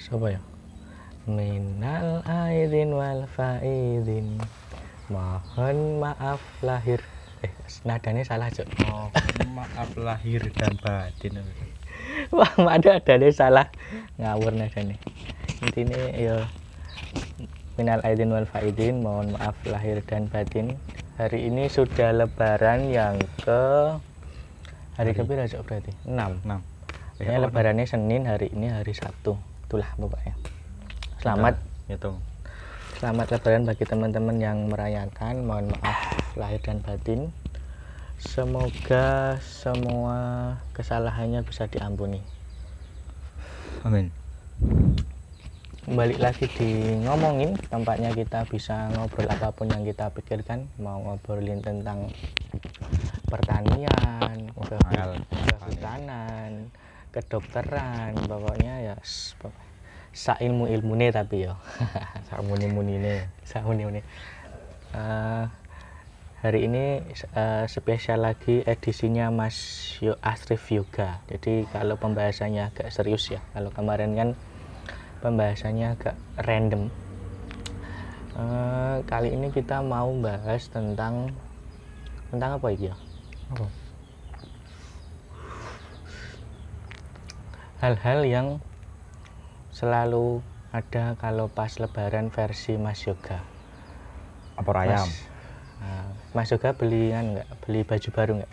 Siapa ya? Minal aidin wal faidin. Mohon maaf lahir. Eh, nadanya salah, Cok. Oh, maaf lahir dan batin. Wah, ada adanya salah. Ngawur nadanya. Intinya ya minal aidin wal faidin, mohon maaf lahir dan batin. Hari ini sudah lebaran yang ke hari ke berapa Cok, berarti? 6. 6. Biasanya lebarannya Senin, hari ini hari Sabtu. Itulah pokoknya. Selamat Hitung. Selamat lebaran bagi teman-teman yang merayakan. Mohon maaf lahir dan batin. Semoga semua kesalahannya bisa diampuni. Amin. Balik lagi di ngomongin, tampaknya kita bisa ngobrol apa pun yang kita pikirkan. Mau ngobrolin tentang pertanian, kehutanan, kedokteran, pokoknya ya sa ilmu ilmune tapi ya. Sak muni-muni ini. Sahuni ini. Eh, hari ini eh, spesial lagi edisinya Mas Yo Astrif Yoga. Jadi kalau pembahasannya agak serius ya. Kalau kemarin kan pembahasannya agak random. Eh, kali ini kita mau bahas tentang tentang apa ya? Apa? Hal-hal yang selalu ada kalau pas lebaran versi Mas Yoga. Apa ayam? Mas, Nah, Mas Yoga beli kan nggak beli baju baru nggak?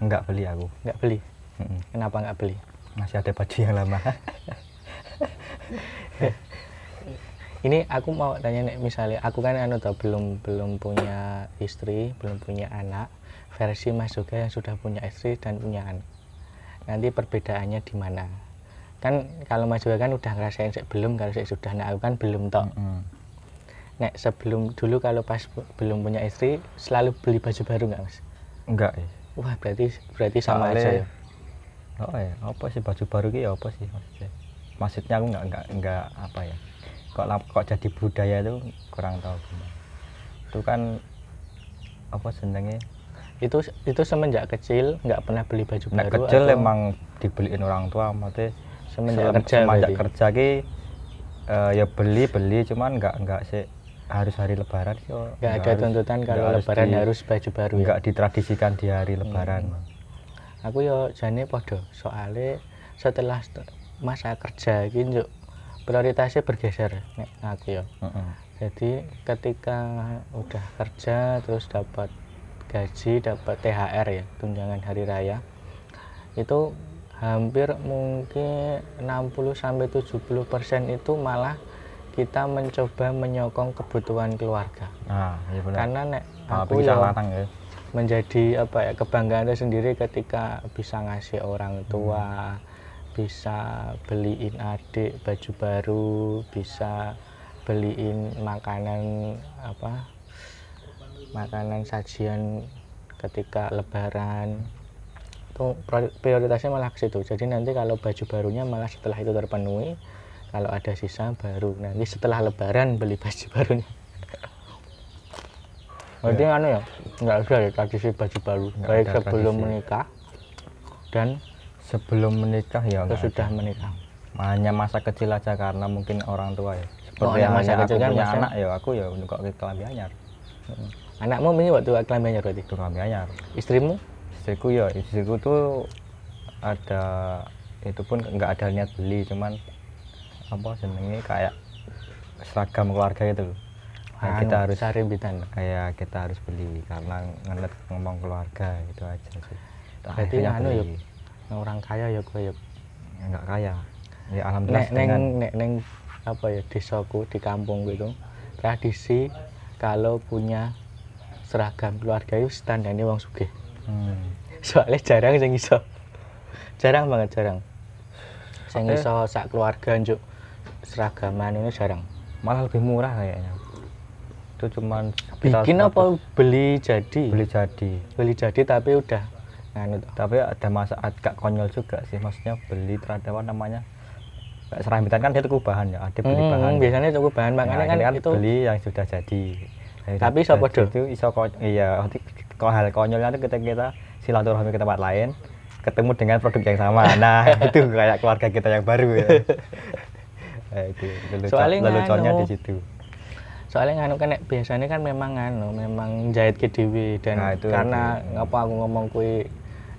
Enggak beli aku. Nggak beli. Mm-mm. Kenapa nggak beli? Masih ada baju yang lama. Ini aku mau tanya nih, misalnya aku kan anu tau belum belum punya istri, belum punya anak. Versi Mas Yoga yang sudah punya istri dan punya anak. Nanti perbedaannya di mana? Kan kalau Mas kan udah ngerasain belum, kalau saya sudah, nah aku kan belum tau. Mm. Nek sebelum dulu kalau pas belum punya istri selalu beli baju baru nggak mas? Enggak ya. Wah berarti berarti sama Soalnya- aja ya. Oh ya, apa sih baju baru ya apa sih maksudnya? Maksudnya aku enggak enggak enggak apa ya? Kok kok jadi budaya itu kurang tahu gimana. Itu kan apa senengnya? Itu itu semenjak kecil nggak pernah beli baju Nek baru. kecil atau emang dibeliin orang tua, maksudnya semenjak Sem- kerja semenjak berarti? kerja ki eh, ya beli beli cuman enggak enggak sih harus hari lebaran sih oh, nggak ada harus- tuntutan nggak kalau harus lebaran di- harus baju baru ya. enggak ditradisikan di hari lebaran Aku yo jane podo soalnya setelah masa kerja gitu prioritasnya bergeser nek aku ya. Heeh. Jadi ketika udah kerja terus dapat gaji, dapat THR ya, tunjangan hari raya. Itu hampir mungkin 60 sampai 70% itu malah kita mencoba menyokong kebutuhan keluarga. nah iya benar Karena nek aku ya ya menjadi apa ya kebanggaan sendiri ketika bisa ngasih orang tua, bisa beliin adik baju baru, bisa beliin makanan apa makanan sajian ketika lebaran. Itu pri- prioritasnya malah ke situ. Jadi nanti kalau baju barunya malah setelah itu terpenuhi kalau ada sisa baru. Nanti setelah lebaran beli baju barunya. Berarti anu ya nggak ada ya tradisi baju baru. Nggak baik sebelum tradisi. menikah dan sebelum menikah ya sesudah menikah. Hanya masa kecil aja karena mungkin orang tua ya. Oh, seperti yang masa kecil aku kan punya maksudnya- anak ya aku ya untuk ke kelambi anyar anakmu ini waktu kelaminnya berarti? Itu kelambi anyar istrimu? Istriku ya istriku tuh ada itu pun nggak ada niat beli cuman apa senengnya kayak seragam keluarga itu loh. Nah, kita harus sarimbitan kayak kita harus beli karena ngeliat ngomong keluarga itu aja sih. Berarti anu ya, beli. orang kaya ya gue ya. Nggak kaya. Ya alhamdulillah nek neng dengan nek neng apa ya desaku di kampung gitu tradisi kalau punya seragam. Keluarga itu standarnya wong sugih. Hmm, soalnya jarang sing iso. Jarang banget jarang. Sing Oke. iso sak keluarga njuk seragaman ini jarang. Malah lebih murah kayaknya. Itu cuman bikin 100 apa beli jadi? Beli jadi. Beli jadi tapi udah nganu tapi ada masa agak konyol juga sih. Maksudnya beli terhadap apa namanya? Serambitan kan dia tuh bahan ya. Ada beli Hmm, bahan. biasanya cukup bahan. Nah, makanya kan, akhirnya itu beli yang sudah jadi Tapi podo? jadi itu iso iya hal konyolnya itu ketika kita silaturahmi ke tempat lain ketemu dengan produk yang sama. Nah itu kayak keluarga kita yang baru ya. Eh, itu Soalnya leluconnya di situ. Soalnya nganu kan biasanya kan memang nganu memang jahit ke dewi dan Nah, itu karena ngapa aku ngomong kui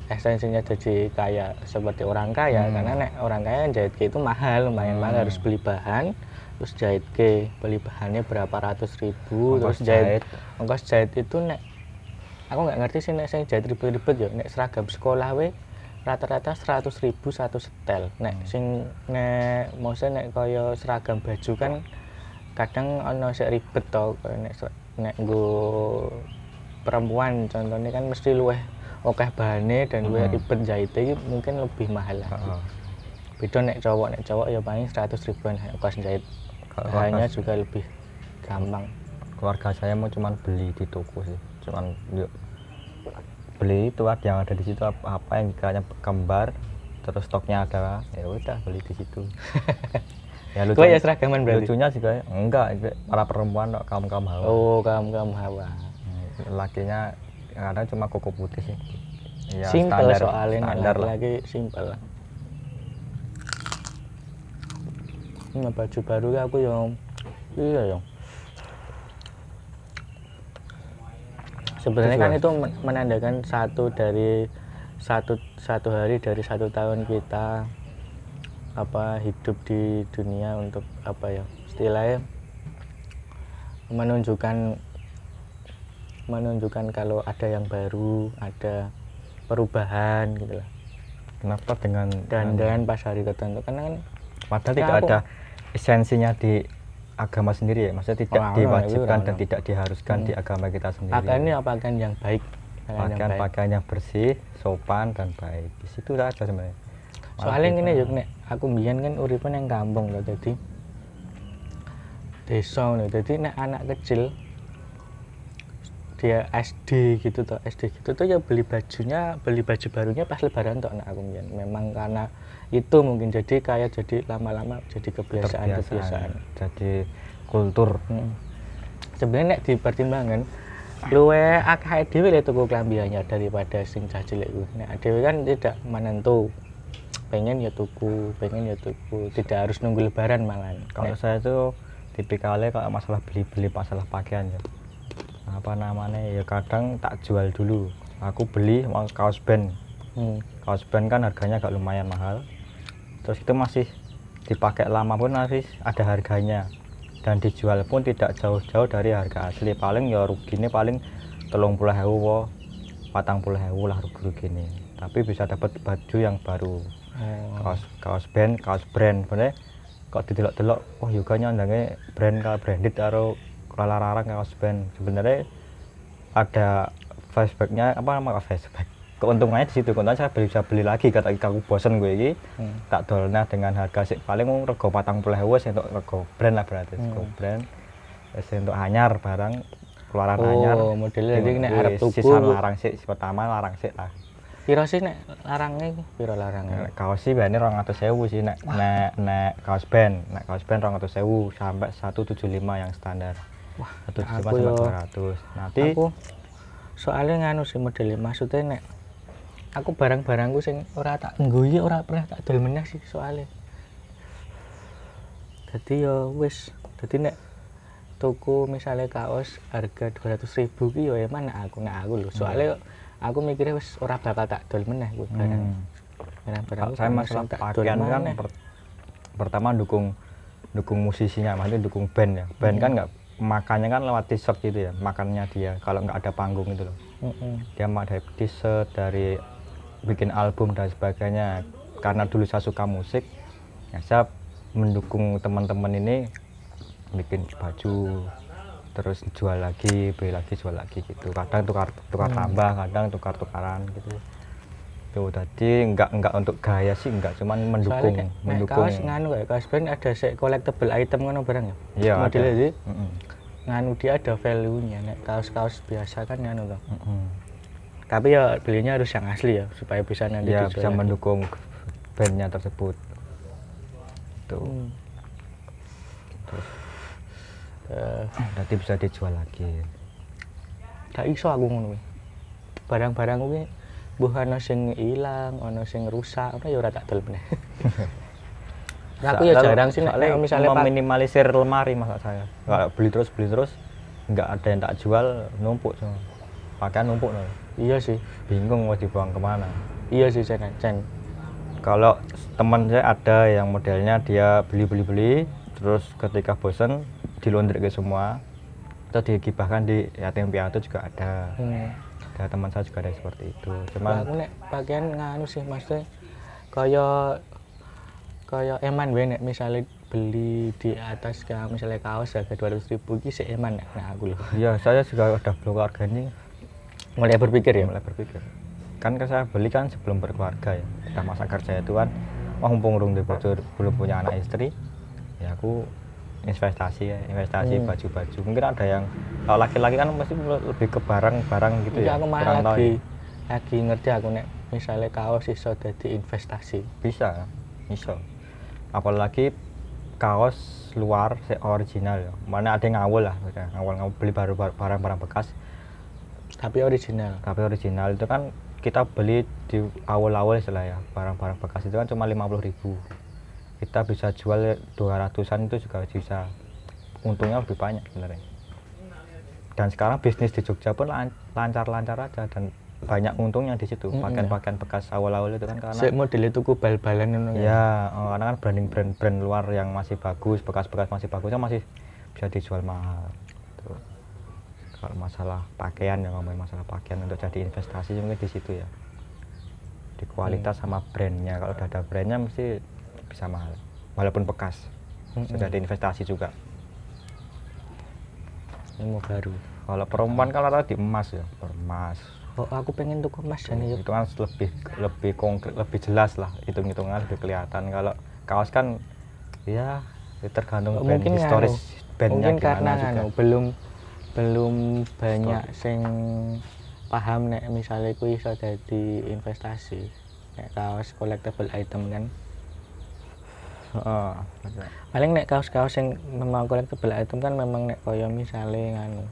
esensinya jadi kayak seperti orang kaya Hmm. karena nek orang kaya jahit ke itu mahal lumayan mahal Hmm. harus beli bahan terus jahit ke beli bahannya berapa ratus ribu Ongkos terus jahit jahit. ongkos jahit itu nek aku nggak ngerti sih nek saya jahit ribet-ribet ya nek seragam sekolah we rata-rata seratus ribu satu setel nek Hmm. sing nek maksudnya nek kaya seragam baju kan kadang ono sik ribet to kaya nek nek nggo perempuan contohnya kan mesti luweh akeh bahane dan luweh Hmm. ribet jahite iki mungkin lebih mahal lagi Heeh. beda nek cowok nek cowok ya paling 100 ribuan ongkos jahit Keluarga- juga lebih gampang. Keluarga saya mau cuman beli di toko sih. Cuman yuk beli itu ada yang ada di situ apa, apa yang dikiranya kembar terus stoknya ada. Ya udah beli di situ. Ya Gue ya seragaman berarti? lucunya juga enggak para perempuan kok kaum kaum hawa. Oh kamu kamu hawa lakinya kadang cuma koko putih sih. Ya, simpel standar, soalnya standar lagi simpel ini baju baru ki aku yang iya yang sebenarnya kan itu men- menandakan satu dari satu satu hari dari satu tahun kita apa hidup di dunia untuk apa ya istilahnya menunjukkan menunjukkan kalau ada yang baru ada perubahan gitu lah. Kenapa dengan dan dan pas hari tertentu karena kan padahal Ketika tidak aku- ada esensinya di agama sendiri ya maksudnya tidak Oh, diwajibkan itu dan tidak diharuskan Hmm. di agama kita sendiri. Pakaian ini pakaian yang baik. Pakaian yang pakaian yang bersih sopan dan baik. Di situ saja sebenarnya. Soalnya kita- yuk nek aku mbiyen kan uripnya yang kampung loh jadi desa nih jadi nek anak kecil dia SD gitu tuh SD gitu tuh ya beli bajunya beli baju barunya pas lebaran tuh anak aku mbiyen memang karena itu mungkin jadi kayak jadi lama-lama jadi kebiasaan kebiasaan jadi kultur. Hmm. sebenarnya nek dipertimbangkan luwe akeh dhewe le tuku klambiannya daripada sing cah cilik kuwi nek dhewe kan tidak menentu pengen ya tuku pengen ya tuku tidak harus nunggu lebaran malah kalau saya tuh tipikalnya kalau masalah beli-beli masalah pakaian ya apa namanya ya kadang tak jual dulu. Aku beli mau kaos band. Hmm. kaos band kan harganya agak lumayan mahal. Terus itu masih dipakai lama pun masih ada harganya. Dan dijual pun tidak jauh-jauh dari harga asli. Paling ya ruginya paling telung puluh hewu patang puluh hewu lah rugi rugi tapi bisa dapat baju yang baru. Oh. kaos kaos band kaos brand. Bener kok didelok-delok oh juga nyandangnya brand kalau branded atau larang kaos band. Sebenarnya ada flashbacknya apa nama flashback. Keuntungannya di situ keuntungannya saya beli, bisa beli lagi. Kata aku bosen gue ini. Hmm. tak dolnya dengan harga sih paling mau rego patang puluh sih untuk rego brand lah berarti Hmm. rego brand. Terus untuk anyar barang keluaran anyar. oh modelnya jadi nek Wih, arep tuku. sisa larang sih pertama larang sih lah. Piro sih nek larangnya iki piro larangnya Nek kaos sih atau sewu sih nek nek nek kaos band. Nek kaos band rong atau sewu sampai 175 yang standar Wah, aku yo- nanti aku soalnya nganu sih modelnya maksudnya nek aku barang-barangku sing ora tak ngguyi ora pernah tak dol meneh sih soalnya. Jadi ya wis jadi nek tuku misalnya kaos harga 200 ribu ki ya emang nek aku nek aku lho. Soalnya aku mikirnya wis ora bakal tak dol meneh kuwi barang. Hmm. barang-barang saya masalah pakaian kan per- pertama dukung dukung musisinya maksudnya dukung band ya. Band kan nggak makannya kan lewat t-shirt gitu ya makannya dia kalau nggak ada panggung itu loh. Dia mau dari t-shirt dari bikin album dan sebagainya. Karena dulu saya suka musik ya saya mendukung teman-teman ini bikin baju terus jual lagi beli lagi jual lagi gitu. Kadang tukar tukar Hmm. tambah kadang tukar tukaran gitu tuh tadi nggak nggak untuk gaya sih nggak cuman mendukung soalnya mendukung. kaos nganu kaos band ada sik collectible item ngono barang ya? Iya ada. Mm-mm. Nganu dia ada value-nya. Nek kaos-kaos biasa kan nganu loh. Mm-mm. tapi ya belinya harus yang asli ya supaya bisa nanti ya bisa lagi. mendukung bandnya tersebut. Tuh. Hmm. terus. Eh, nanti bisa dijual lagi. Gak iso aku ngono barang-barang kuwi mbuh ana sing ilang ana sing rusak ana ya ora tak dol meneh Nah, aku ya jarang sih nek. soalnya misalnya meminimalisir lemari maksud saya. Kalau beli terus beli terus nggak ada yang tak jual numpuk semua pakaian numpuk no. iya sih. Bingung mau dibuang ke mana. Iya sih Cen Cen kalau teman saya ada yang modelnya dia beli beli beli terus ketika bosen dilondrek ke semua. Atau digibahkan di yatim piatu juga ada. Hmm. ada teman saya juga ada seperti itu. Cuman aku nek pakaian nganu sih maksudnya kaya kaya eman wae nek misalnya beli di atas kayak misalnya kaos harga 200 ribu iki sik eman nek aku lho. Ya saya juga udah berkeluarga ini mulai berpikir ya? Mulai berpikir. Kan kan saya beli kan sebelum berkeluarga ya. Udah masa kerja itu kan wah mumpung urung bocor belum punya anak istri ya aku investasi ya investasi Hmm. baju-baju. Mungkin ada yang kalau laki-laki kan pasti lebih ke barang-barang gitu Iya, ya aku malah Kurang lagi ya. lagi ngerti aku nek misalnya kaos iso dadi investasi. Bisa bisa apalagi kaos luar se original ya. Mana ada yang ngawul lah ngawul ngawul beli baru barang-barang bekas. Tapi original. Tapi original itu kan kita beli di awal-awal istilah ya. Barang-barang bekas itu kan cuma 50.000 ribu. Kita bisa jual 200an itu juga bisa. Untungnya lebih banyak sebenarnya. Dan sekarang bisnis di Jogja pun lan- lancar-lancar aja dan banyak untungnya di situ. Pakaian-pakaian bekas awal-awal itu kan karena sik model itu ku bal-balan ngono ya. Oh, karena kan branding brand brand luar yang masih bagus bekas-bekas masih bagus kan masih bisa dijual mahal. Tuh. kalau masalah pakaian ya ngomongin masalah pakaian untuk jadi investasi mungkin di situ ya. Di kualitas sama brandnya. Kalau udah ada brandnya mesti bisa mahal. Walaupun bekas. Mm-mm. sudah ada investasi juga. Ilmu baru. Kalau perempuan kan rata di emas ya. Emas oh aku pengen tuku emas yuk itu kan lebih lebih konkret lebih jelas lah hitung hitungan lebih kelihatan kalau kaos kan ya tergantung Oh, brand mungkin historis nganu, bandnya mungkin karena juga. nganu, belum belum banyak sing paham nek misalnya ku iso jadi investasi nek kaos collectible item kan betul. paling nek kaos-kaos yang memang collectible item kan memang nek kaya misalnya nganu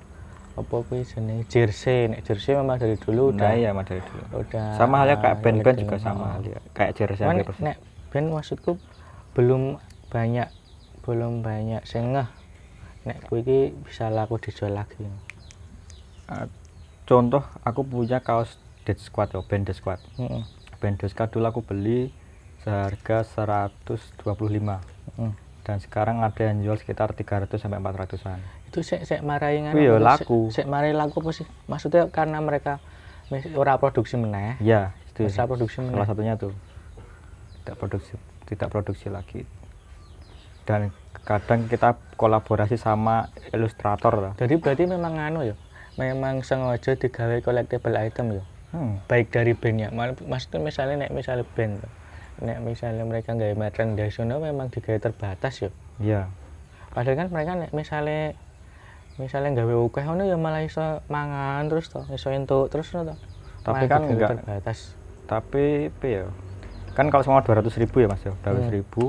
apa kuwi jenenge? Jersey. Nek jersey memang dari dulu nah udah iya Mas, dari dulu. udah sama halnya kayak band-band juga sama halnya. Kayak jersey persis. nek band maksudku belum banyak belum banyak sing ngeh. Nek kuwi iki bisa laku dijual lagi. Eh, contoh aku punya kaos Dead Squad ya band Dead Squad. Heeh. band Dead Squad dulu aku beli seharga 125 heeh. dan sekarang ada yang jual sekitar 300 sampai 400an itu sik sik marai ngono Iya, laku. sik marai laku apa sih? Maksudnya karena mereka ora produksi meneh? Ya itu bisa produksi meneh. Salah satunya tuh tidak produksi tidak produksi lagi. Dan kadang kita kolaborasi sama ilustrator lah jadi berarti memang anu ya memang sengaja digawe collectible item ya? Hmm. baik dari bandnya maksudnya misalnya nek misalnya band nek misalnya mereka nggak merchandise memang digawe terbatas ya? Ya padahal kan mereka nek misalnya misalnya nggak akeh ngono ya malah iso mangan terus toh iso entuk terus toh Tapi kan digawe nggak- terbatas tapi ya kan kalau semua 200 ribu ya mas ya 200 Hmm. ribu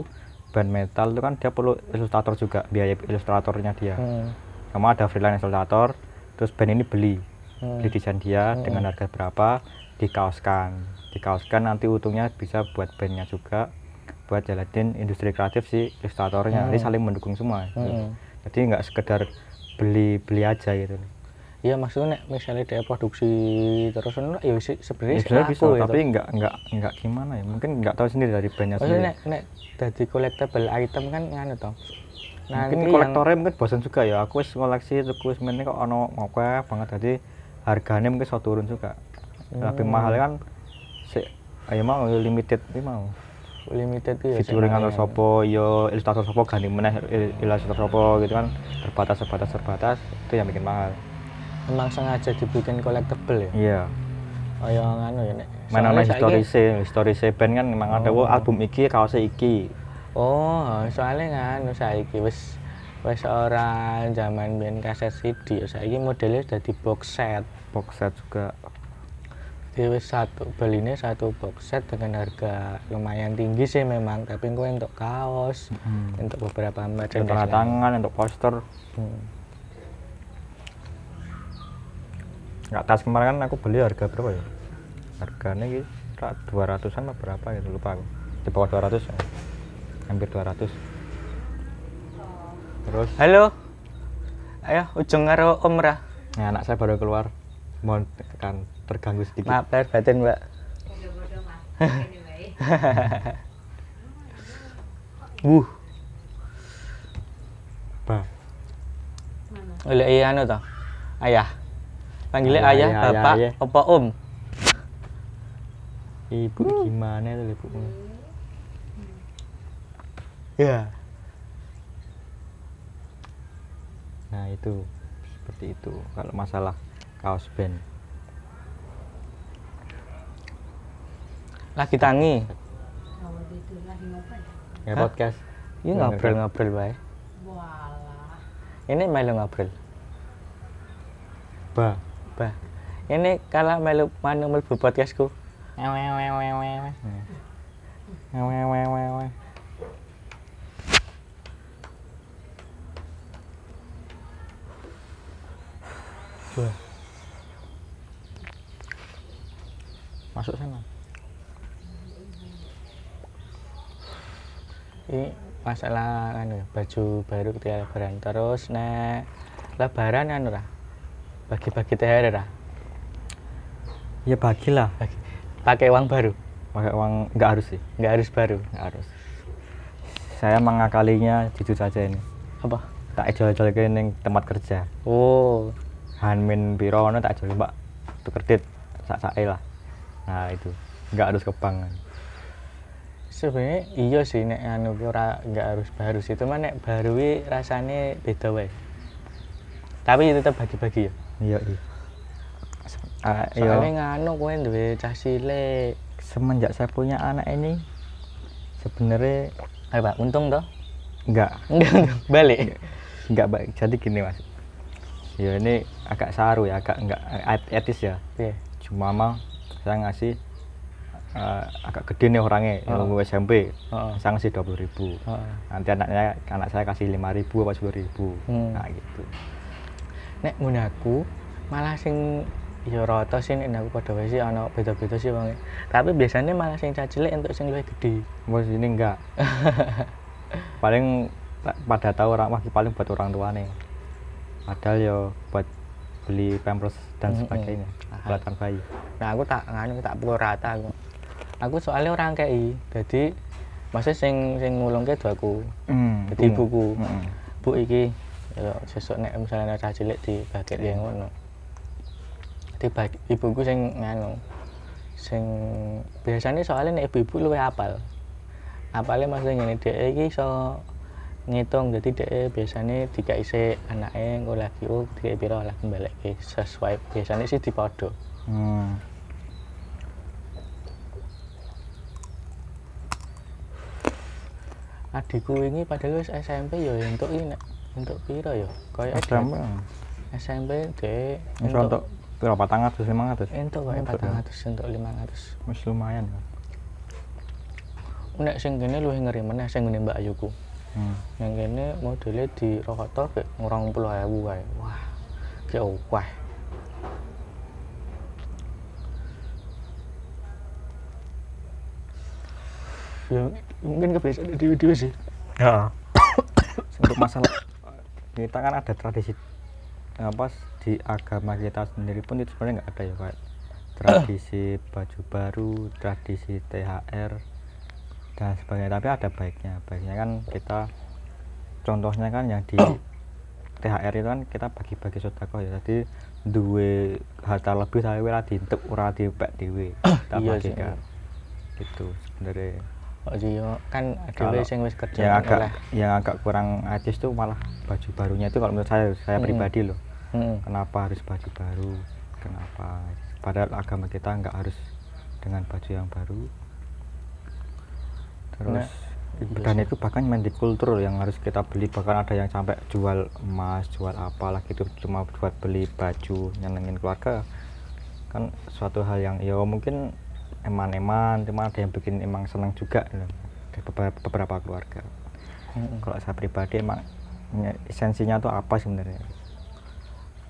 band metal itu kan dia perlu ilustrator juga biaya ilustratornya dia hmm. sama ada freelance ilustrator terus band ini beli Hmm. beli desain dia Hmm. dengan harga berapa dikaoskan dikaoskan nanti untungnya bisa buat bandnya juga buat jalanin industri kreatif si ilustratornya jadi Hmm. saling mendukung semua Hmm. jadi nggak sekedar beli beli aja gitu. Iya maksudnya misalnya dia produksi terus ya sebenarnya Ya, sebenarnya bisa ya, tapi nggak nggak nggak gimana ya. Mungkin nggak tahu sendiri dari bandnya maksudnya sendiri. nek nek dadi collectible item kan nganu mungkin yang- kolektornya mungkin bosan juga ya. Aku wis ngoleksi tuku semennya kok ono oke banget. Jadi harganya mungkin so turun juga. Lebih Hmm. mahal kan si ayo mau limited ini mau limited ya featuring atau sopo yo ilustrator sopo ganti meneh il- ilustrator sopo gitu kan. Terbatas terbatas terbatas itu yang bikin mahal. Emang sengaja dibikin collectible ya? Iya. Kaya nganu ya nek. Mana soalnya ana historise historise band kan memang ada Oh. oh. album iki kaosnya iki. Oh soalnya nganu saiki wis wis ora zaman biyen kaset CD ya saiki modelnya dadi box set. Box set juga Jadi wis satu beline satu box set dengan harga lumayan tinggi sih memang tapi gue untuk kaos hmm. untuk beberapa untuk merchandise tanda lain. tangan untuk poster Hmm. nggak tas kemarin kan aku beli harga berapa ya harganya gitu dua ratusan apa berapa gitu lupa aku di bawah 200 ya. hampir 200 terus Halo. Ayo ujung karo Om Ra. ya, anak saya baru keluar mohon tekan terganggu sedikit Maaf lahir batin, Mbak. Wuh, bah oleh iya anu toh. Ayah. Panggilnya Ayah, ayah, ayah, bapak, ayah. apa om? ibu gimana itu ibu Ya. nah itu seperti itu kalau masalah kaos band Lagi tangi. ya podcast Ini Ya, ngobrol-ngobrol bae. Ini melu ngobrol. bah Bah. Ini kalau melu manu mlebu podcastku. Bah. Masuk sana Ini masalah anu ya, baju baru ketika lebaran. Terus nek lebaran anu ra. Bagi-bagi THR ra. ya bagilah Bagi. Pakai uang baru. pakai uang nggak harus sih Nggak harus baru. nggak harus saya mengakalinya jujur saja ini Apa? tak jual-jual ke tempat kerja Oh, Hanmin biro tak jual mbak itu kredit sak sak lah nah itu. Nggak harus ke bank. Sebenarnya iya sih nek anu ora nggak harus baru sih. Cuman nek baru rasanya beda wae. Tapi tetap bagi-bagi ya. Iya iya. Ah, iya. Soalnya nganu kowe duwe cah cilik. Semenjak saya punya anak ini sebenarnya ayo pak untung toh? Nggak. Enggak enggak. balik. Nggak. Baik jadi gini mas. Ya ini agak saru ya agak nggak et- etis ya. Piye? cuma mah saya ngasih eh, agak gede nih orangnya yang Oh. mau SMP Heeh. saya ngasih dua puluh ribu Heeh. nanti anaknya anak saya kasih lima ribu apa sepuluh ribu Hmm. nah gitu nek gunaku malah sing ya rata sih nek aku padha wae sih ana beda-beda sih wong tapi biasanya malah sing cah cilik entuk sing luwih gede bos ini enggak paling pa- pada tahu orang wah paling buat orang tua nih padahal ya buat beli pampers dan sebagainya Aha. buatan bayi. Nah aku tak nganu tak pukul rata aku. Aku soalnya orang kei jadi maksudnya sing sing ngulungke itu aku hmm, jadi ibuku Mm-mm. bu iki ya sesuk nek misalnya cah cilik di bagian yang ngono. Di ibuku sing nganu sing biasanya soalnya nek ibu-ibu luwih apal. Apalnya maksudnya ngene dhek iki iso ngitung jadi dhek biasanya dikai sik anake engko lagi oh dikai piro lagi balik sesuai biasanya sih dipodo. Hmm. adikku ini padahal wis SMP ya entuk ini untuk piro ya? Kaya SMP SMP Wis untuk piro 400 500 entuk kaya Entuk, ya. 400 entuk 500 wis lumayan kan nek sing kene luwih ngeri meneh sing ngene Mbak Ayuku hmm. yang kene modelnya di Rokoto kayak ngurang puluh ewu kayak wah kayak wah ya mungkin kebiasaan di video sih. Ya untuk masalah kita kan ada tradisi apa di agama kita sendiri pun itu sebenarnya nggak ada ya kayak tradisi baju baru tradisi THR dan sebagainya. Tapi ada baiknya. Baiknya kan kita contohnya kan yang di THR itu kan kita bagi-bagi sodako ya. Jadi duwe harta lebih tapi ora diintek ora dipek dhewe. Kita Iya sih. bagikan gitu sebenarnya. Oh iya kan Kalau ada sing wis kerja yang agak oleh yang agak kurang etis tuh malah baju barunya itu kalau menurut saya saya Mm-mm. pribadi loh. Mm-mm. kenapa harus baju baru? Kenapa? Padahal agama kita nggak harus dengan baju yang baru terus Nah, dan itu bahkan main di kultur yang harus kita beli. Bahkan ada yang sampai jual emas jual apa lagi itu cuma buat beli baju nyenengin keluarga. Kan suatu hal yang ya mungkin eman-eman cuma ada yang bikin emang seneng juga gitu. Kayak beberapa, beberapa keluarga. Mm-mm. kalau saya pribadi emang ya, esensinya tuh apa sebenarnya?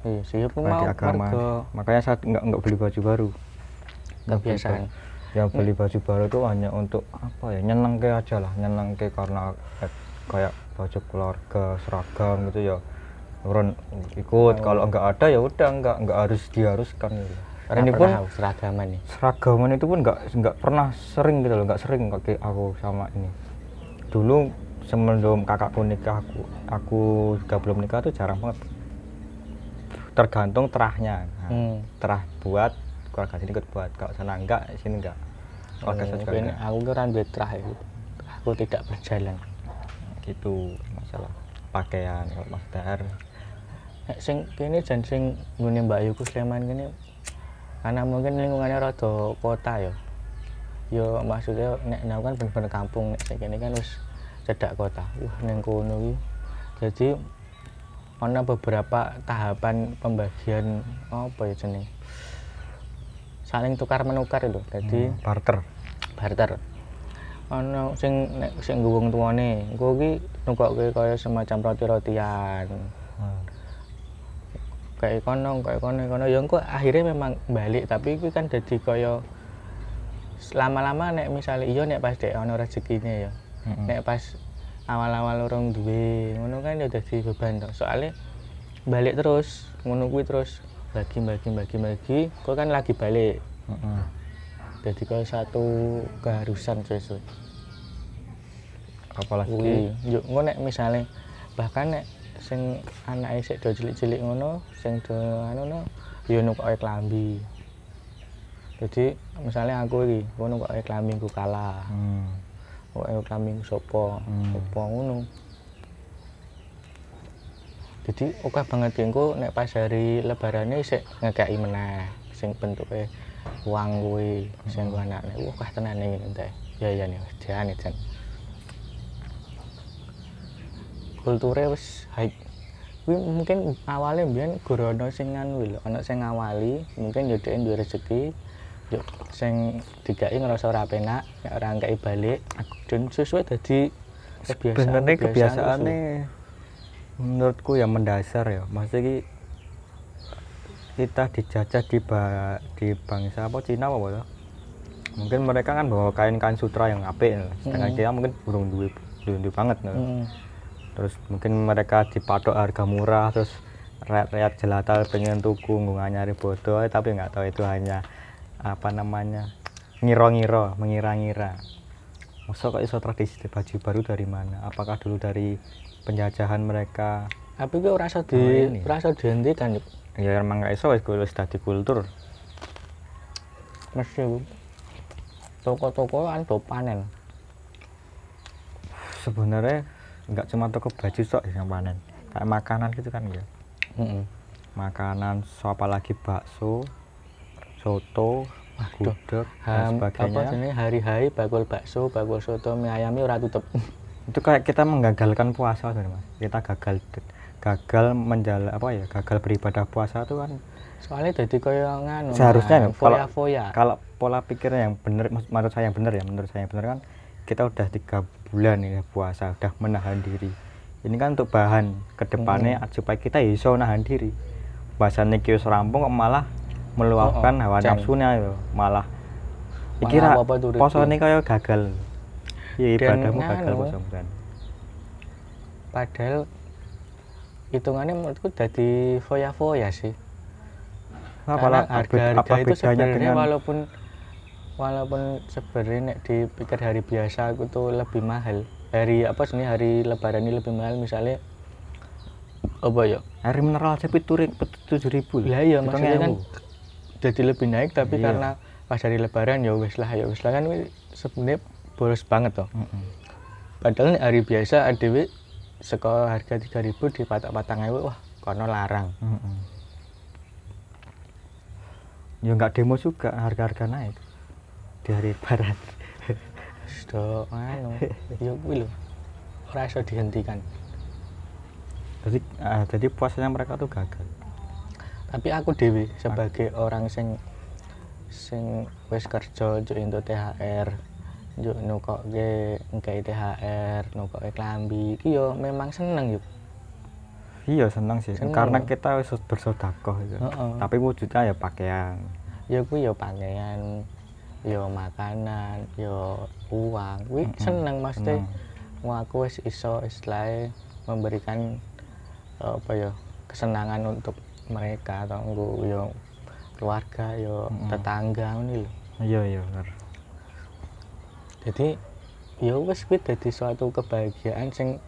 Iya sih ya mau agama. makanya saya nggak nggak beli baju baru. Nggak yang beli baju baru itu hanya untuk apa ya nyeneng ke aja lah nyeneng ke karena eh, kayak baju keluarga seragam gitu ya. Orang ikut kalau nggak ada ya udah nggak nggak harus diharuskan. Gitu Ora ini pun seragaman nih. seragaman itu pun nggak nggak pernah sering gitu loh nggak sering pakai aku sama ini. Dulu sebelum kakakku nikah aku aku juga belum nikah tuh jarang banget. Tergantung terahnya. Nah, hmm. terah buat keluarga sini ikut buat kalau sana enggak sini enggak keluarga saya juga enggak. aku kira duit terakhir aku tidak berjalan gitu masalah pakaian kalau mas Dahar Nek sing kene jan sing Mbak Yuku Sleman kene karena mungkin lingkungannya rada kota ya. Yo maksudnya nek nek aku kan bener-bener kampung nek sing kene kan wis cedak kota. Wah ning kono iki. Jadi ana beberapa tahapan pembagian apa ya jeneng saling tukar menukar itu. Jadi Hmm, barter. barter. Ana sing nek sing ngguwung tuane engko iki nukokke kaya semacam roti-rotian. Hmm. kayak kono kayak kono kono. Ya engko akhirnya memang balik tapi itu kan jadi kaya lama-lama nek misalnya iya nek pas dek ono rezekine ya. Mm-mm. nek pas awal-awal orang duwe ngono kan ya dadi beban toh soalnya balik terus ngono kuwi terus bagi bagi bagi bagi kok kan lagi balik. Mm-mm. jadi kayak satu keharusan sesuai apalagi? Kuwi yo engko nek misale bahkan nek sing anake sik do cilik-cilik ngono sing do anu no yo nukoke klambi. Jadi misalnya aku iki aku nukoke klambi ku kalah. Hmm. nukoke klambi ku sapa? Hmm. sapa ngono jadi oke banget ya engko nek pas hari lebarane sik ngekeki meneh sing bentuke uang kuwi sing ku anakne wah kah tenan iki teh. Ya ya nih jane jan. Kulture wis high kuwi mungkin awalnya mbiyen guru ana sing nganu lho ana sing ngawali mungkin yo dhek duwe rezeki yo sing dikai ngerasa ora penak nek ora ngkai balik dan sesuai dadi kebiasaan sebenarnya kebiasaan menurutku ya mendasar ya maksudnya ki kita dijajah di ba- di bangsa apa Cina apa ya mungkin mereka kan bawa kain kain sutra yang apik ya. sedangkan Mm. kita mungkin burung belum duwe banget ya. Hmm. terus mungkin mereka dipatok harga murah terus rakyat-rakyat jelata pengen tuku nggak nyari bodoh tapi nggak tahu itu hanya apa namanya ngiro-ngiro mengira-ngira masa kok iso tradisi baju baru dari mana apakah dulu dari penjajahan mereka tapi gue rasa di rasa dihentikan Yuk. ya emang nggak iso wis wis dadi kultur mesti Bu. toko-toko kan do panen sebenarnya nggak cuma toko baju sok yang panen kayak makanan gitu kan ya Heeh. makanan so apalagi bakso soto. Gudeg Ham, apa sebagainya. jenis hari-hari bakul bakso bakul soto mie ayamnya ora tutup. Itu kayak kita menggagalkan puasa sebenarnya mas. Kita gagal gagal menjala apa ya gagal beribadah puasa itu kan soalnya jadi kaya nganu Seharusnya Mas, ya, kalau- foya-foya. kalau pola pikirnya yang benar menurut saya yang benar ya menurut saya yang benar kan kita udah tiga bulan ini puasa udah menahan diri. Ini kan untuk bahan ke depannya supaya kita iso nahan diri. Bahasanya kios rampung malah meluapkan Oh, oh, hawa nafsunya yo. Malah tuh, poso ini kayak gagal. Iya Dan ibadahmu gagal poso kan padahal hitungannya menurutku jadi foya-foya sih. Apalah Karena harga harga apa itu sebenarnya dengan walaupun walaupun sebenarnya dipikir hari biasa aku tuh lebih mahal. Hari apa sih hari lebaran ini lebih mahal. Misalnya apa ya? Air mineral aja piturin tujuh ribu lah iya maksudnya kan jadi lebih naik tapi Iya. karena pas hari lebaran ya wis lah ya wis lah kan sebenarnya boros banget toh. Padahal nek hari biasa ADW seko harga 3000 di patak-patang ewu wah kono larang. Ya nggak demo juga harga-harga naik di hari lebaran. Sudah anu ya kuwi lho. Ora iso dihentikan. Jadi ah, jadi puasanya mereka tuh gagal tapi aku dewi sebagai orang sing sing wis kerja entuk THR njuk nukokke nggawe THR nukokke klambi iki yo memang seneng yuk iya senang sih Seneng. karena kita wis bersodakoh gitu. Heeh. tapi wujudnya ya pakaian ya kuwi yo pakaian yo makanan yo uang kuwi Mm-mm. seneng maksudnya Seneng. wah aku wis iso istilahnya memberikan eh, apa ya kesenangan untuk mereka atau nggo yo keluarga yo Mm-mm. tetangga ini lho. Iya iya bener. Jadi ya wis kuwi dadi suatu kebahagiaan sing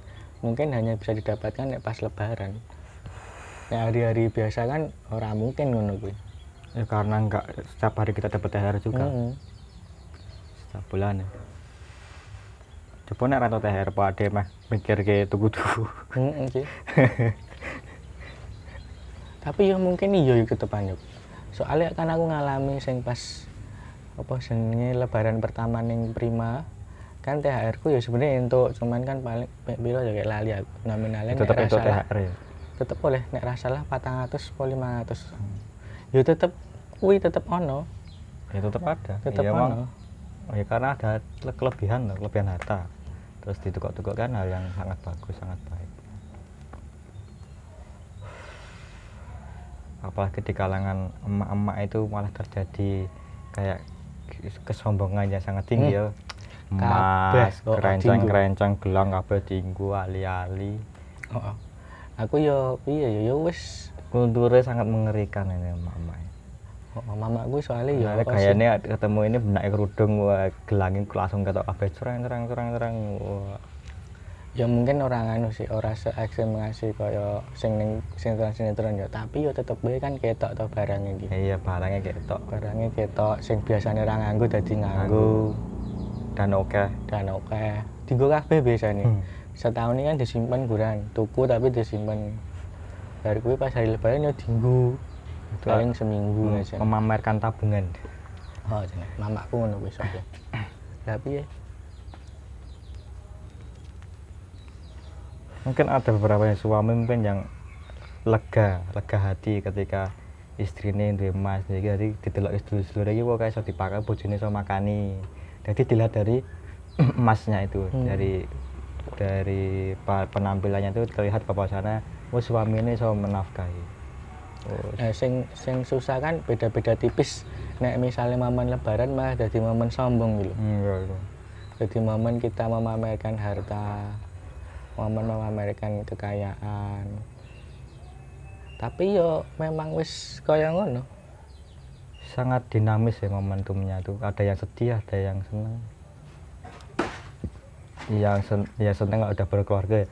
mungkin hanya bisa didapatkan nek pas lebaran. Nek hari-hari biasa kan ora mungkin ngono kuwi. Ya karena enggak setiap hari kita dapat THR juga. Mm-mm. setiap bulan ya. Coba nek rata THR pak ade mah mikir ke tuku-tuku Mm-mm sih tapi ya mungkin iya ya ke depan yuk soalnya kan aku ngalami sing pas apa jenenge lebaran pertama ning Prima. Kan THR ku ya sebenarnya untuk cuman kan paling piro ya kayak lali aku. Nominalnya tetap nek itu THR ya? Tetep boleh nek ra salah 400 apa 500 ya tetep kuwi tetep ono. Ya tetap ada. Tetep ya, ono. Oh, ya karena ada kele- kelebihan loh, kelebihan harta. Terus ditukar-tukar kan hal yang sangat bagus sangat baik apalagi di kalangan emak-emak itu malah terjadi kayak kesombongan yang sangat tinggi ya. Kabeh emas kok kerencang-kerencang gelang kabeh tinggu ali-ali. Oh, aku yo piye yo yo wis kulturnya sangat mengerikan ini emak-emak oh, mamaku soalnya ya apa kayaknya ketemu ini benak kerudung wah gelangin langsung ketok kabeh cerang cerang cerang cerang wah ya mungkin orang anu sih ora se ekstrem ngasih kaya sing ning sinetron sinetron ya. Tapi yo tetep bae kan ketok to barang iki. Ya iya barangnya ketok. Barangnya ketok sing biasanya ora nganggo dadi nganggo. Dan oke dan oke dienggo kabeh biasanya Hmm. setahun ini kan disimpan kurang. Tuku tapi disimpan dari kuwi pas hari lebaran ya dienggo. Itu paling seminggu aja memamerkan tabungan. Oh jeneng. Mamaku ngono wis oke tapi ya mungkin ada beberapa yang suami mungkin yang lega lega hati ketika istrinya duwe emas jadi didelok istri sedulur iki kok iso dipakai bojone iso makani. Jadi dilihat dari emasnya itu Hmm. dari dari penampilannya itu terlihat bahwasannya oh suami ini iso menafkahi. Oh, Eh, sing sing susah kan beda-beda tipis. Nek misalnya momen lebaran malah jadi momen sombong gitu. Enggak itu jadi momen kita memamerkan harta momen memamerkan kekayaan tapi yo memang wis kaya ngono. Sangat dinamis ya momentumnya tuh. Ada yang sedih ada yang senang yang sen ya seneng kalau udah berkeluarga ya.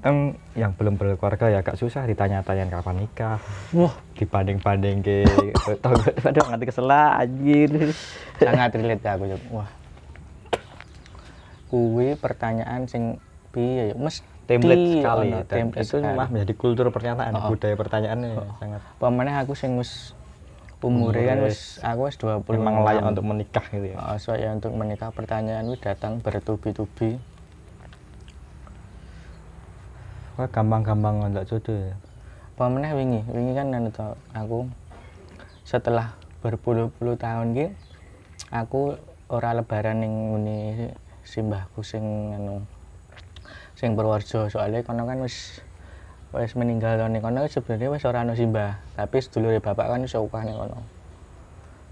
Em, yang belum berkeluarga ya agak susah ditanya-tanyain kapan nikah. Wah. Dibanding-banding ke tau gue aduh nganti kesel anjir sangat relate ke aku wah. Kuwi pertanyaan sing piye ya mesti template sekali. ono, dan template itu sekali. mah menjadi kultur pernyataan Oh. budaya pertanyaannya Oh. sangat. Pemane aku sing wis umure kan wis aku wis 20 memang layak untuk menikah gitu ya? Oh, so ya untuk menikah pertanyaan itu datang bertubi-tubi. Wah gampang-gampang nggak jodoh ya? Pemenang wingi, wingi kan anu to, aku setelah berpuluh-puluh tahun ki aku ora lebaran ning ngene simbahku sing anu sing Purworejo soalnya kono kan wis wis meninggal to ning kono sebenarnya wis ora ono simbah. Tapi sedulure bapak kan wis akeh ning kono.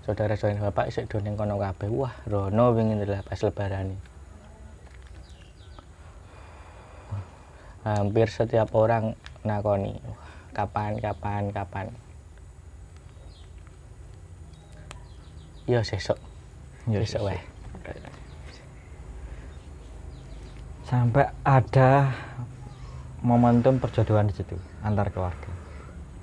Saudara-saudara bapak isih do ning kono kabeh. Wah rono wingi lah pas lebaran hampir setiap orang nakoni. "Wah, kapan kapan kapan? Yo sesok Ya, besok wae sampai ada momentum perjodohan di situ antar keluarga.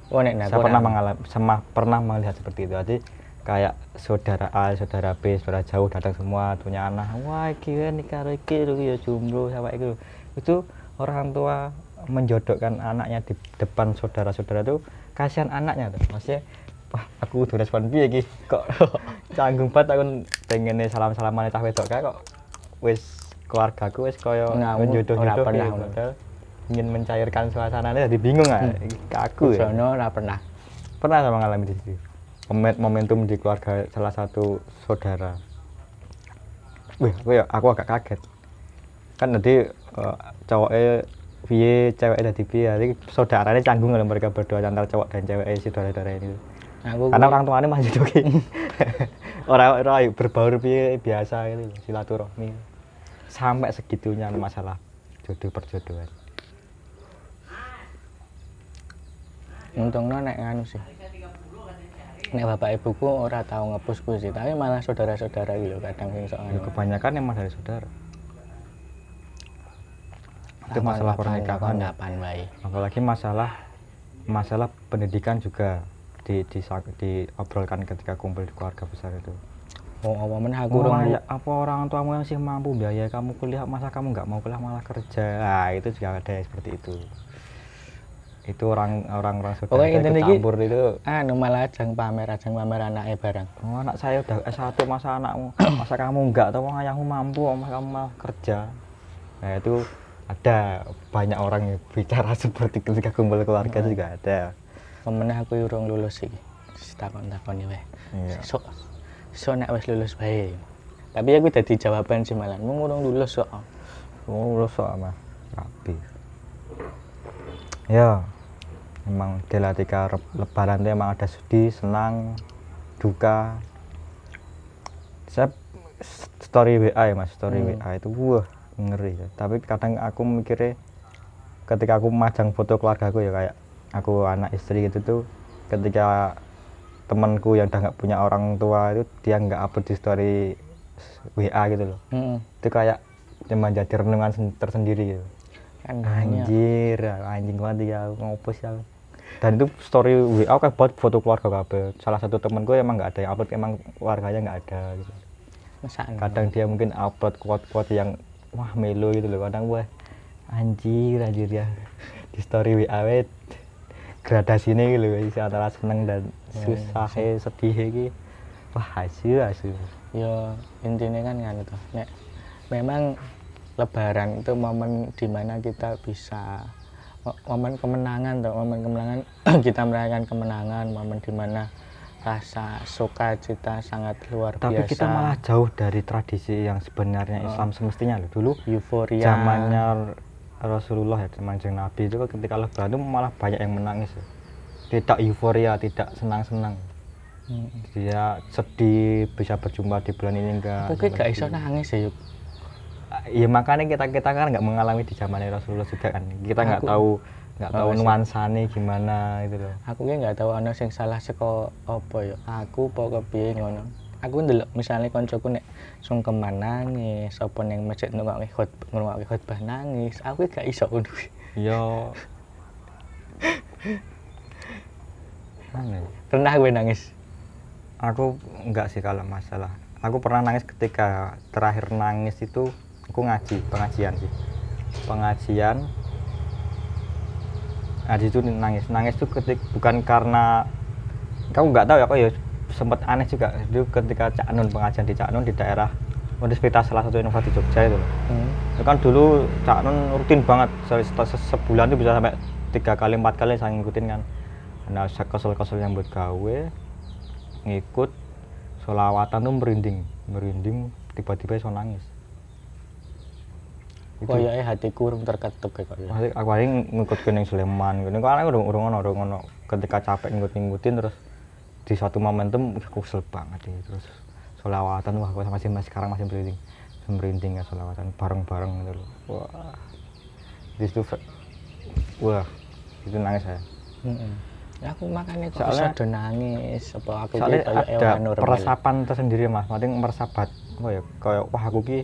Oh nek saya pernah mengalami sama pernah melihat seperti itu. Jadi kayak saudara A saudara B saudara jauh datang semua punya anak. Wah iki nikah iki lho ya jomblo sama itu itu orang tua menjodohkan anaknya di depan saudara-saudara itu kasihan anaknya tuh. Maksudnya wah aku udah respon piye iki? Kok canggung banget aku pengen salam-salaman cah wedok kok. Wis keluargaku wis kaya pernah gitu. Padahal ingin mencairkan suasananya jadi bingung ah. Hmm. Iki kaku ya. Sono ora pernah. Pernah saya mengalami di situ. Momen- momentum di keluarga salah satu saudara. Wih aku ya aku agak kaget. Kan nanti uh, cowoknya piye ceweknya dari piye jadi saudaranya canggung kalau mereka berdua antara cowok dan cewek si saudara-saudara ini. Aku karena orang tuanya masih doki orang orang berbaur piye biasa loh, silaturahmi sampai segitunya masalah jodoh perjodohan. Untungnya nek nganu sih. Nek bapak ibuku ora tahu ngepusku sih tapi malah saudara-saudara gitu kadang sing sok Ya, anu kebanyakan emang dari saudara. Itu masalah pernikahan. wae apalagi masalah masalah pendidikan juga di, di, diobrolkan ketika kumpul di keluarga besar itu oh apa meneh aku Oh, urung ya, apa orang tuamu yang sih mampu biaya kamu kuliah? Masa kamu nggak mau kuliah malah kerja? Nah, itu juga ada seperti itu. Itu orang orang orang saudara Pokoknya iki- campur itu. Anu malah ajang pamer ajang pamer anake barang oh, anak saya udah S1 masa anakmu masa kamu enggak wong ayahmu mampu masa kamu malah kerja. Nah itu ada banyak orang yang bicara seperti ketika kumpul keluarga itu juga ada. Pemeneh aku urung lulus iki. Takon-takoni wae. Iya. sok sok nek wis lulus bae tapi aku dadi jawaban sih malah mung urung lulus kok Oh, lulus sama rapi. Ya, memang ketika re- lebaran itu emang ada sedih, senang, duka. Saya story WA ya mas, story Hmm. WA itu wah ngeri. Tapi kadang aku mikirnya ketika aku majang foto keluarga aku ya kayak aku anak istri gitu tuh ketika temanku yang udah nggak punya orang tua itu dia nggak upload di story WA gitu loh. Heeh itu kayak cuma jadi renungan sen- tersendiri gitu. kan anjir anjing banget ya ngopus ya. Dan itu story WA kayak buat foto keluarga kabel salah satu temen gue emang nggak ada yang upload emang keluarganya nggak ada gitu. Kadang dia mungkin upload quote-quote yang wah melo gitu loh. Kadang gue anjir anjir ya. Di story WA gradasi ini gitu loh antara seneng dan Susah sedih iki wah asyik asyik ya intinya kan kan itu nek memang lebaran itu momen di mana kita bisa mo- momen kemenangan tuh momen kemenangan kita merayakan kemenangan momen di mana rasa sukacita sangat luar tapi biasa. kita malah jauh dari tradisi yang sebenarnya Oh. Islam semestinya loh dulu euforia. zamannya Rasulullah ya zaman Nabi itu ketika lebaran itu malah banyak yang menangis ya. Tidak euforia tidak senang-senang. Hmm. dia sedih bisa berjumpa di bulan ini enggak. Aku kayak gak iso nangis ya yuk. Ya makanya kita kita kan nggak mengalami di zaman Rasulullah juga kan. Kita nggak Aku- tahu nggak tahu sih. nuansanya gimana itu loh. Aku ki nggak tahu ana sing salah saka apa ya aku apa kepiye ngono. Aku ndelok misalnya koncoku nek sungkeman nangis apa ning masjid ngrungokke khotbah ngrungokke khotbah nangis aku gak iso ngono. Yo Aneh. pernah gue nangis? Aku enggak sih kalau masalah. Aku pernah nangis ketika terakhir nangis itu aku ngaji pengajian sih. Pengajian. Nah di situ nangis. Nangis itu ketik bukan karena kamu nggak tahu ya aku ya sempat aneh juga. Itu ketika Cak Nun pengajian di Cak Nun di daerah Universitas salah satu di Jogja itu. Hmm. itu kan dulu Cak Nun rutin banget se- se- sebulan itu bisa sampai tiga kali empat kali saya ngikutin kan nah kesel-kesel yang buat gawe ngikut solawatan tuh merinding. Merinding tiba-tiba so nangis. Koyoke hatiku urung terketuk kayak kok. Masih aku paling ngikut ke ning Sleman. Gitu kan aku udah udah ngono ketika capek ngikut-ngikutin terus di suatu momentum aku kesel banget ya terus solawatan wah aku masih masih sekarang masih merinding. Merinding ya solawatan bareng-bareng gitu loh. Wah. Di situ wah itu nangis saya Hmm. Aku makanya kok Soalnya- do nangis apa aku ki soalnya koyo ada normal. peresapan tersendiri mas. Paling meresapat apa ya kayak wah aku ki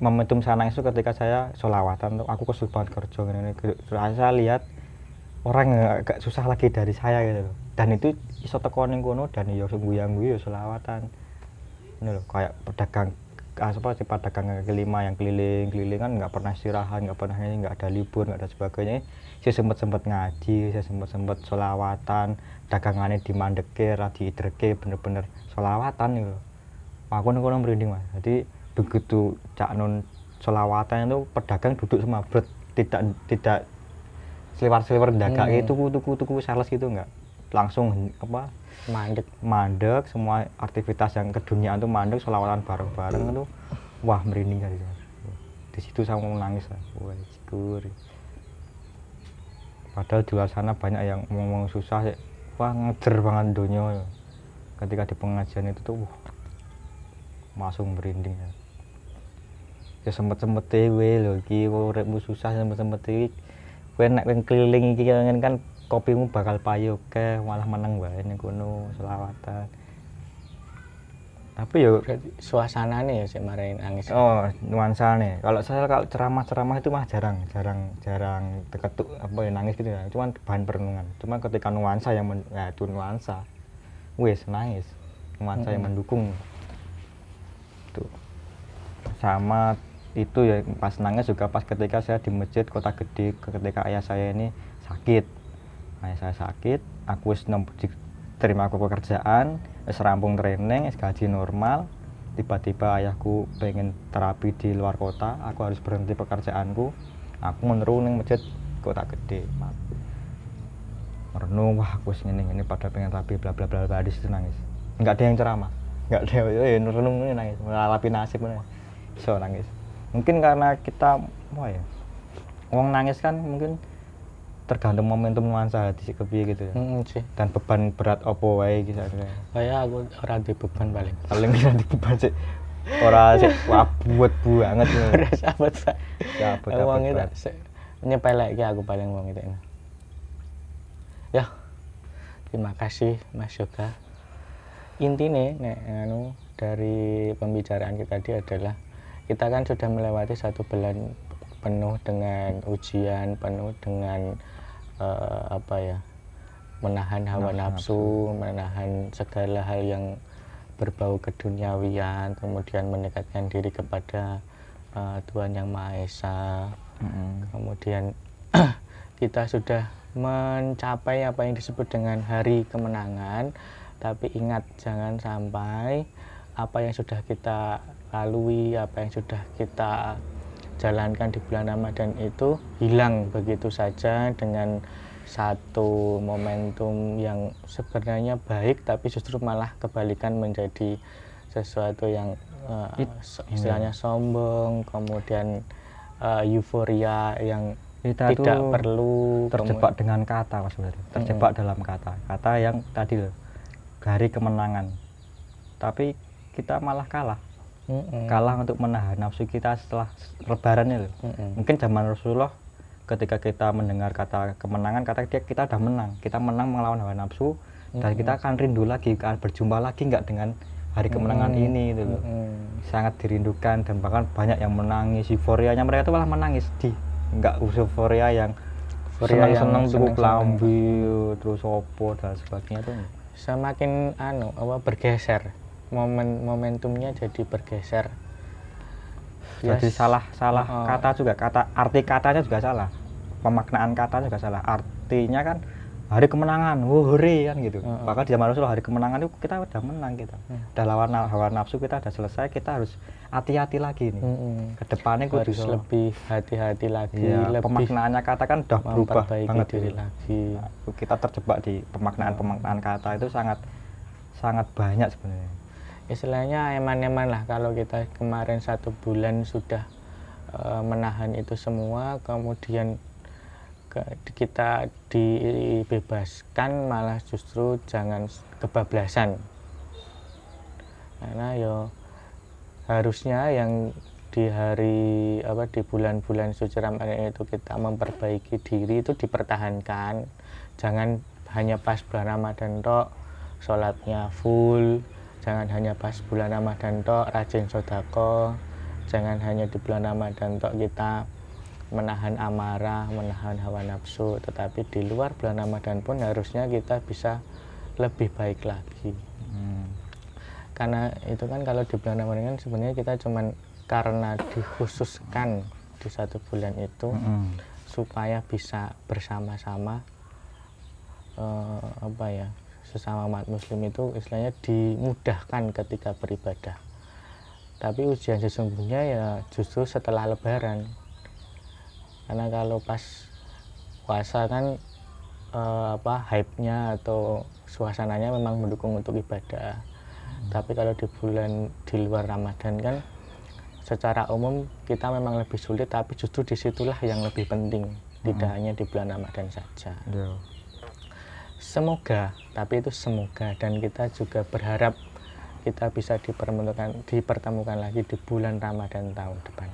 momentum saya nangis itu ketika saya solawatan tuh aku kesel banget kerja gini, gini. Terus saya lihat orang agak susah lagi dari saya gitu loh. Dan itu iso teko ning kono dan ya sing guyang guyu ya solawatan ini loh kayak pedagang ah, apa sih pedagang kaki lima yang keliling keliling kan nggak pernah istirahat nggak pernah ini nggak ada libur nggak ada sebagainya saya sempat sempat ngaji saya sempat sempat solawatan dagangannya di mandeke di idreke bener-bener solawatan Wah, aku ning kono merinding mas. Jadi begitu cak nun solawatan itu pedagang duduk semua berat tidak tidak seliwar-seliwar dagang Hmm. itu tuku tuku tuku sales gitu enggak langsung apa mandek. mandek semua aktivitas yang keduniaan tuh mandek selawatan bareng-bareng itu. Wah merinding kali Mas. di situ saya mau nangis lah. wah syukur padahal di luar sana banyak yang ngomong susah ya. wah ngejer banget dunia ketika di pengajian itu tuh wah, langsung merinding ya. Ya sempet sempet dewe lho iki uripmu susah sempet sempet iki kowe nek kowe keliling iki kan kan kopimu bakal payu ke malah meneng wae ning kono selawatan tapi yo berarti suasananya ya sih marahin nangis. Oh nuansa nih kalau saya kalau ceramah-ceramah itu mah jarang jarang jarang deketuk apa ya nangis gitu ya. Cuman bahan perenungan. Cuma ketika nuansa yang men, ya itu nuansa. Wes nangis. Nuansa yang Mm-mm. mendukung. Tuh. Sama itu ya pas nangis juga pas ketika saya di masjid kota gede ketika ayah saya ini sakit. Ayah saya sakit aku terima aku pekerjaan wis rampung training wis gaji normal. Tiba-tiba ayahku pengen terapi di luar kota aku harus berhenti pekerjaanku. Aku meneru masjid kota gede merenung wah aku ngene ngene pada pengen terapi bla bla bla bla di situ nangis. Nggak ada yang ceramah nggak ada yang eh, renung ini nangis. Melalapi nasib ini so nangis. Mungkin karena kita apa ya Wong nangis kan mungkin tergantung momentum nuansa hati si kepiye gitu ya. Mm, sih. Dan beban berat opo wae gitu kayak aku orang di beban paling. Paling nanti beban sih. Ora sih buat banget ora sahabat pak. Sahabat, wong itu berat. se- nyepelek ki aku paling wong itu ya terima kasih Mas Yoga. Intinya nek anu dari pembicaraan kita tadi adalah kita kan sudah melewati satu bulan penuh dengan ujian penuh dengan eh, apa ya menahan hawa Nafsu, nafsu menahan segala hal yang berbau keduniawian kemudian mendekatkan diri kepada eh, Tuhan yang Maha Esa Mm-mm. kemudian kita sudah mencapai apa yang disebut dengan hari kemenangan tapi ingat jangan sampai apa yang sudah kita lalui apa yang sudah kita jalankan di bulan Ramadan itu hilang begitu saja dengan satu momentum yang sebenarnya baik tapi justru malah kebalikan menjadi sesuatu yang so- istilahnya sombong kemudian eh, euforia yang kita tidak tuh perlu terjebak dengan kata mas sebenarnya terjebak dalam kata. Kata yang tadi loh hari kemenangan. Tapi kita malah kalah kemudian- Mm-mm. kalah untuk menahan nafsu kita setelah lebarannya loh Mm-mm. mungkin zaman Rasulullah ketika kita mendengar kata kemenangan kata dia kita udah menang kita menang melawan hawa nafsu dan Mm-mm. kita akan rindu lagi akan berjumpa lagi nggak dengan hari kemenangan Mm-mm. ini loh Mm-mm. sangat dirindukan dan bahkan banyak yang menangis euforianya mereka tuh malah menangis di nggak euforia yang Euforia senang-senang tuku seneng-seneng. kelambi terus opo dan sebagainya tuh semakin anu apa bergeser momen momentumnya jadi bergeser jadi Yes. salah salah Oh. kata juga kata arti katanya juga salah pemaknaan kata juga salah artinya kan hari kemenangan hore kan gitu Oh, bahkan di zaman Rasulullah hari kemenangan itu kita udah menang kita Hmm. udah lawan hawa nafsu kita udah selesai kita harus hati-hati lagi nih Mm-mm. ke depannya harus kudu lebih hati-hati lagi Iya, lebih pemaknaannya kata kan udah berubah banget diri gitu. lagi Nah, kita terjebak di pemaknaan pemaknaan kata itu sangat sangat banyak sebenarnya istilahnya eman-eman lah kalau kita kemarin satu bulan sudah eh, menahan itu semua kemudian ke- kita dibebaskan malah justru jangan kebablasan. Karena yo harusnya yang di hari apa di bulan-bulan suci Ramadan itu kita memperbaiki diri itu dipertahankan. Jangan hanya pas bulan Ramadan tok sholatnya full jangan hanya pas bulan Ramadan tok rajin sodako jangan hanya di bulan Ramadan tok kita menahan amarah menahan hawa nafsu tetapi di luar bulan Ramadan pun harusnya kita bisa lebih baik lagi Hmm. karena itu kan kalau di bulan Ramadan kan sebenarnya kita cuman karena dikhususkan di satu bulan itu Mm-mm. supaya bisa bersama-sama eh, apa ya sesama umat muslim itu istilahnya dimudahkan ketika beribadah. Tapi ujian sesungguhnya ya justru setelah lebaran. Karena kalau pas puasa kan eh, apa hype-nya atau suasananya memang mendukung untuk ibadah. Tapi kalau di bulan di luar Ramadan kan secara umum kita memang lebih sulit tapi justru di situlah yang lebih penting. Tidak hanya di bulan Ramadan saja. Iya. Semoga tapi itu semoga. Dan kita juga berharap kita bisa dipertemukan dipertemukan lagi di bulan Ramadan tahun depan.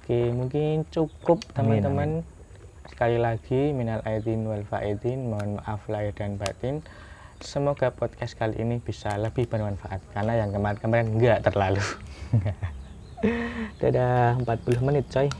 Oke mungkin cukup teman-teman. sekali lagi minal aidin wal faidin mohon maaf lahir dan batin. Semoga podcast kali ini bisa lebih bermanfaat karena yang kemarin-kemarin enggak terlalu. Dadah 40 menit coy